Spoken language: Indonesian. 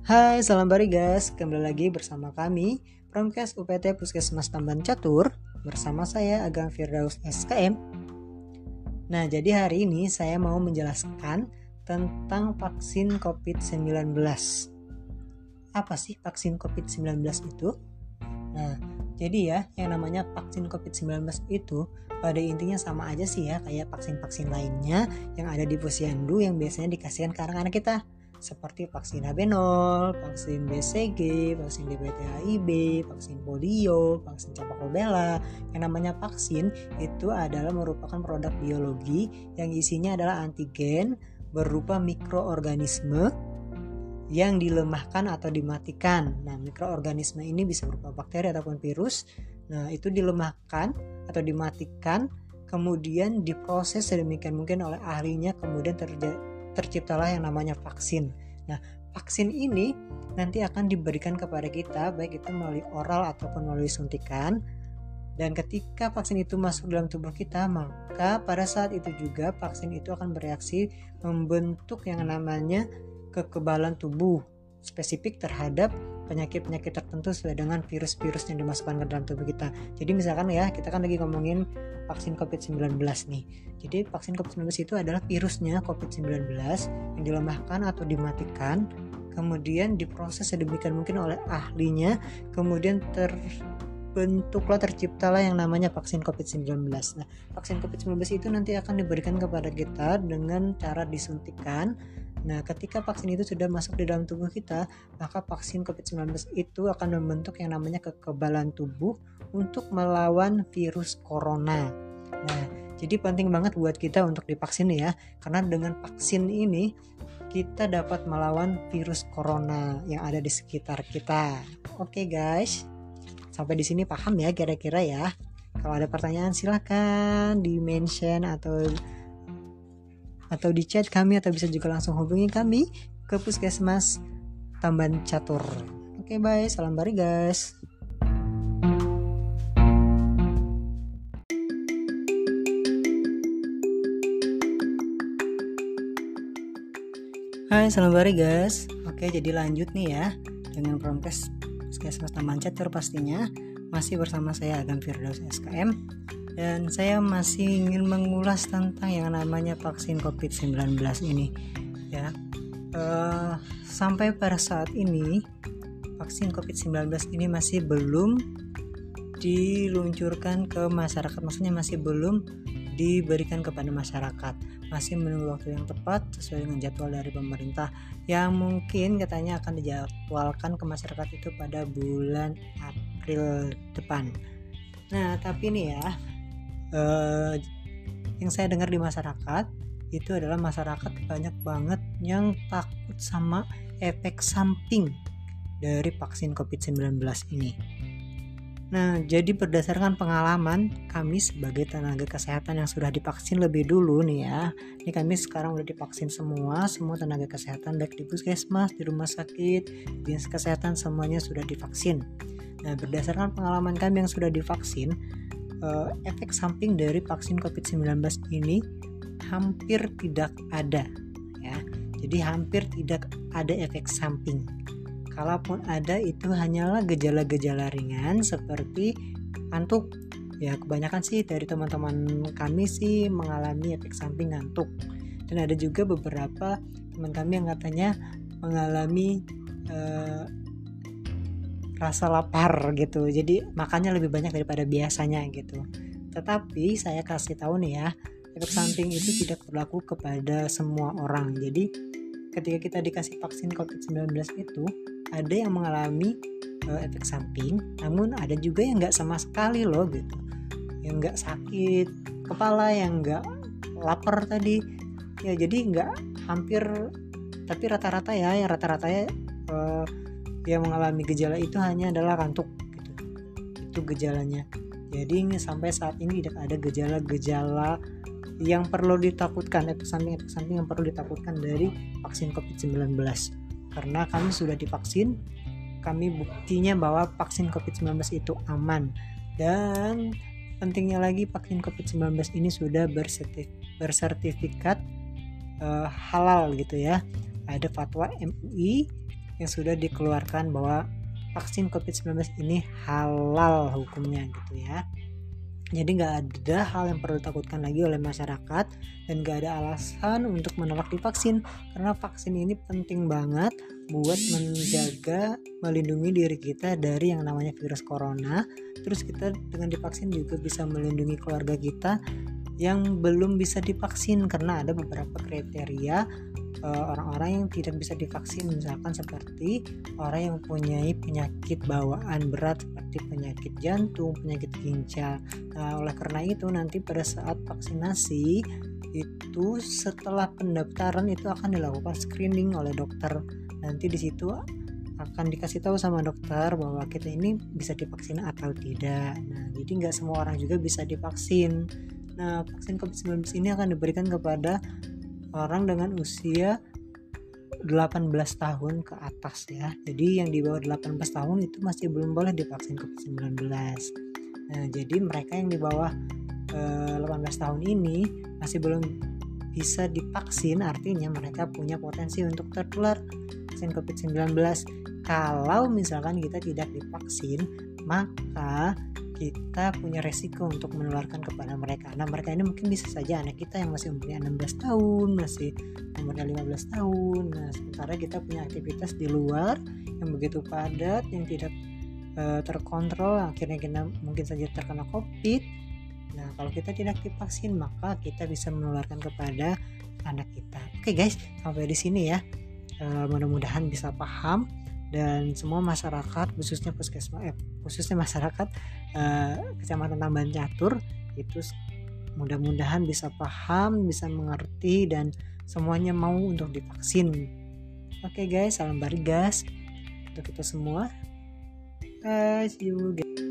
Hai, salam Barigas. Kembali lagi bersama kami, Promkes UPT Puskesmas Tamban Catur, bersama saya Agam Firdaus SKM. Nah, jadi hari ini saya mau menjelaskan tentang vaksin COVID-19. Apa sih vaksin COVID-19 itu? Nah, jadi ya, yang namanya vaksin COVID-19 itu pada intinya sama aja sih ya kayak vaksin-vaksin lainnya yang ada di posyandu yang biasanya dikasihkan ke anak-anak kita seperti vaksin HB0, vaksin BCG, vaksin DPT HIV, vaksin polio, vaksin campak rubella. Yang namanya vaksin itu adalah merupakan produk biologi yang isinya adalah antigen berupa mikroorganisme yang dilemahkan atau dimatikan. Nah, mikroorganisme ini bisa berupa bakteri ataupun virus. Nah, itu dilemahkan atau dimatikan kemudian diproses sedemikian mungkin oleh ahlinya kemudian terjadi terciptalah yang namanya vaksin. Nah, vaksin ini nanti akan diberikan kepada kita baik itu melalui oral ataupun melalui suntikan. Dan ketika vaksin itu masuk dalam tubuh kita, maka pada saat itu juga vaksin itu akan bereaksi membentuk yang namanya kekebalan tubuh spesifik terhadap penyakit-penyakit tertentu sesuai dengan virus-virus yang dimasukkan ke dalam tubuh kita. Jadi misalkan ya, kita kan lagi ngomongin vaksin COVID-19 nih. Jadi vaksin COVID-19 itu adalah virusnya COVID-19 yang dilemahkan atau dimatikan, kemudian diproses sedemikian mungkin oleh ahlinya, kemudian terbentuklah terciptalah yang namanya vaksin COVID-19. Nah, vaksin COVID-19 itu nanti akan diberikan kepada kita dengan cara disuntikan Nah, ketika vaksin itu sudah masuk di dalam tubuh kita, maka vaksin COVID-19 itu akan membentuk yang namanya kekebalan tubuh untuk melawan virus corona. Nah, jadi penting banget buat kita untuk divaksin ya, karena dengan vaksin ini kita dapat melawan virus corona yang ada di sekitar kita. Oke guys, sampai di sini paham ya kira-kira ya. Kalau ada pertanyaan silahkan di mention atau atau di chat kami atau bisa juga langsung hubungi kami ke Puskesmas Tamban Catur. Oke, bye. Salam bari, guys. Hai, salam bari guys. Oke, jadi lanjut nih ya dengan promkes Puskesmas Taman Catur pastinya masih bersama saya Agam Firdaus SKM dan saya masih ingin mengulas tentang yang namanya vaksin COVID-19 ini ya. Uh, sampai pada saat ini vaksin COVID-19 ini masih belum diluncurkan ke masyarakat. Maksudnya masih belum diberikan kepada masyarakat. Masih menunggu waktu yang tepat sesuai dengan jadwal dari pemerintah yang mungkin katanya akan dijadwalkan ke masyarakat itu pada bulan April depan. Nah tapi nih ya uh, yang saya dengar di masyarakat itu adalah masyarakat banyak banget yang takut sama efek samping dari vaksin COVID-19 ini. Nah, jadi berdasarkan pengalaman kami sebagai tenaga kesehatan yang sudah divaksin lebih dulu nih ya. Ini kami sekarang udah divaksin semua, semua tenaga kesehatan baik di puskesmas, di rumah sakit, dinas kesehatan semuanya sudah divaksin. Nah, berdasarkan pengalaman kami yang sudah divaksin, uh, efek samping dari vaksin COVID-19 ini hampir tidak ada ya. Jadi hampir tidak ada efek samping. Kalaupun ada itu hanyalah gejala-gejala ringan seperti ngantuk. Ya kebanyakan sih dari teman-teman kami sih mengalami efek samping ngantuk. Dan ada juga beberapa teman kami yang katanya mengalami uh, rasa lapar gitu. Jadi makannya lebih banyak daripada biasanya gitu. Tetapi saya kasih tahu nih ya efek samping itu tidak berlaku kepada semua orang. Jadi ketika kita dikasih vaksin COVID-19 itu ada yang mengalami uh, efek samping namun ada juga yang nggak sama sekali loh gitu. Yang nggak sakit kepala yang nggak lapar tadi. Ya jadi nggak hampir tapi rata-rata ya yang rata-rata ya uh, yang mengalami gejala itu hanya adalah kantuk gitu. itu gejalanya. Jadi sampai saat ini tidak ada gejala-gejala yang perlu ditakutkan efek samping efek samping yang perlu ditakutkan dari vaksin COVID-19 karena kami sudah divaksin kami buktinya bahwa vaksin COVID-19 itu aman. Dan pentingnya lagi vaksin COVID-19 ini sudah bersertif, bersertifikat uh, halal gitu ya. Ada fatwa MUI yang sudah dikeluarkan bahwa vaksin COVID-19 ini halal hukumnya gitu ya. Jadi nggak ada hal yang perlu ditakutkan lagi oleh masyarakat dan nggak ada alasan untuk menolak divaksin karena vaksin ini penting banget buat menjaga melindungi diri kita dari yang namanya virus corona. Terus kita dengan divaksin juga bisa melindungi keluarga kita yang belum bisa divaksin karena ada beberapa kriteria orang-orang yang tidak bisa divaksin misalkan seperti orang yang mempunyai penyakit bawaan berat seperti penyakit jantung, penyakit ginjal. Nah, oleh karena itu nanti pada saat vaksinasi itu setelah pendaftaran itu akan dilakukan screening oleh dokter. Nanti di situ akan dikasih tahu sama dokter bahwa kita ini bisa divaksin atau tidak. Nah, jadi nggak semua orang juga bisa divaksin. Nah, vaksin COVID-19 ini akan diberikan kepada orang dengan usia 18 tahun ke atas ya. Jadi yang di bawah 18 tahun itu masih belum boleh divaksin COVID-19. Nah, jadi mereka yang di bawah eh, 18 tahun ini masih belum bisa divaksin artinya mereka punya potensi untuk tertular vaksin COVID-19. Kalau misalkan kita tidak divaksin, maka kita punya resiko untuk menularkan kepada mereka. Nah, mereka ini mungkin bisa saja anak kita yang masih umurnya 16 tahun, masih umurnya 15 tahun. Nah, sementara kita punya aktivitas di luar yang begitu padat, yang tidak uh, terkontrol, akhirnya kita mungkin saja terkena COVID. Nah, kalau kita tidak divaksin, maka kita bisa menularkan kepada anak kita. Oke, guys, sampai di sini ya. Uh, mudah-mudahan bisa paham dan semua masyarakat khususnya puskesmas eh, khususnya masyarakat eh, kecamatan Tamban Catur itu mudah-mudahan bisa paham bisa mengerti dan semuanya mau untuk divaksin. Oke okay guys salam barigas untuk kita semua. Guys you guys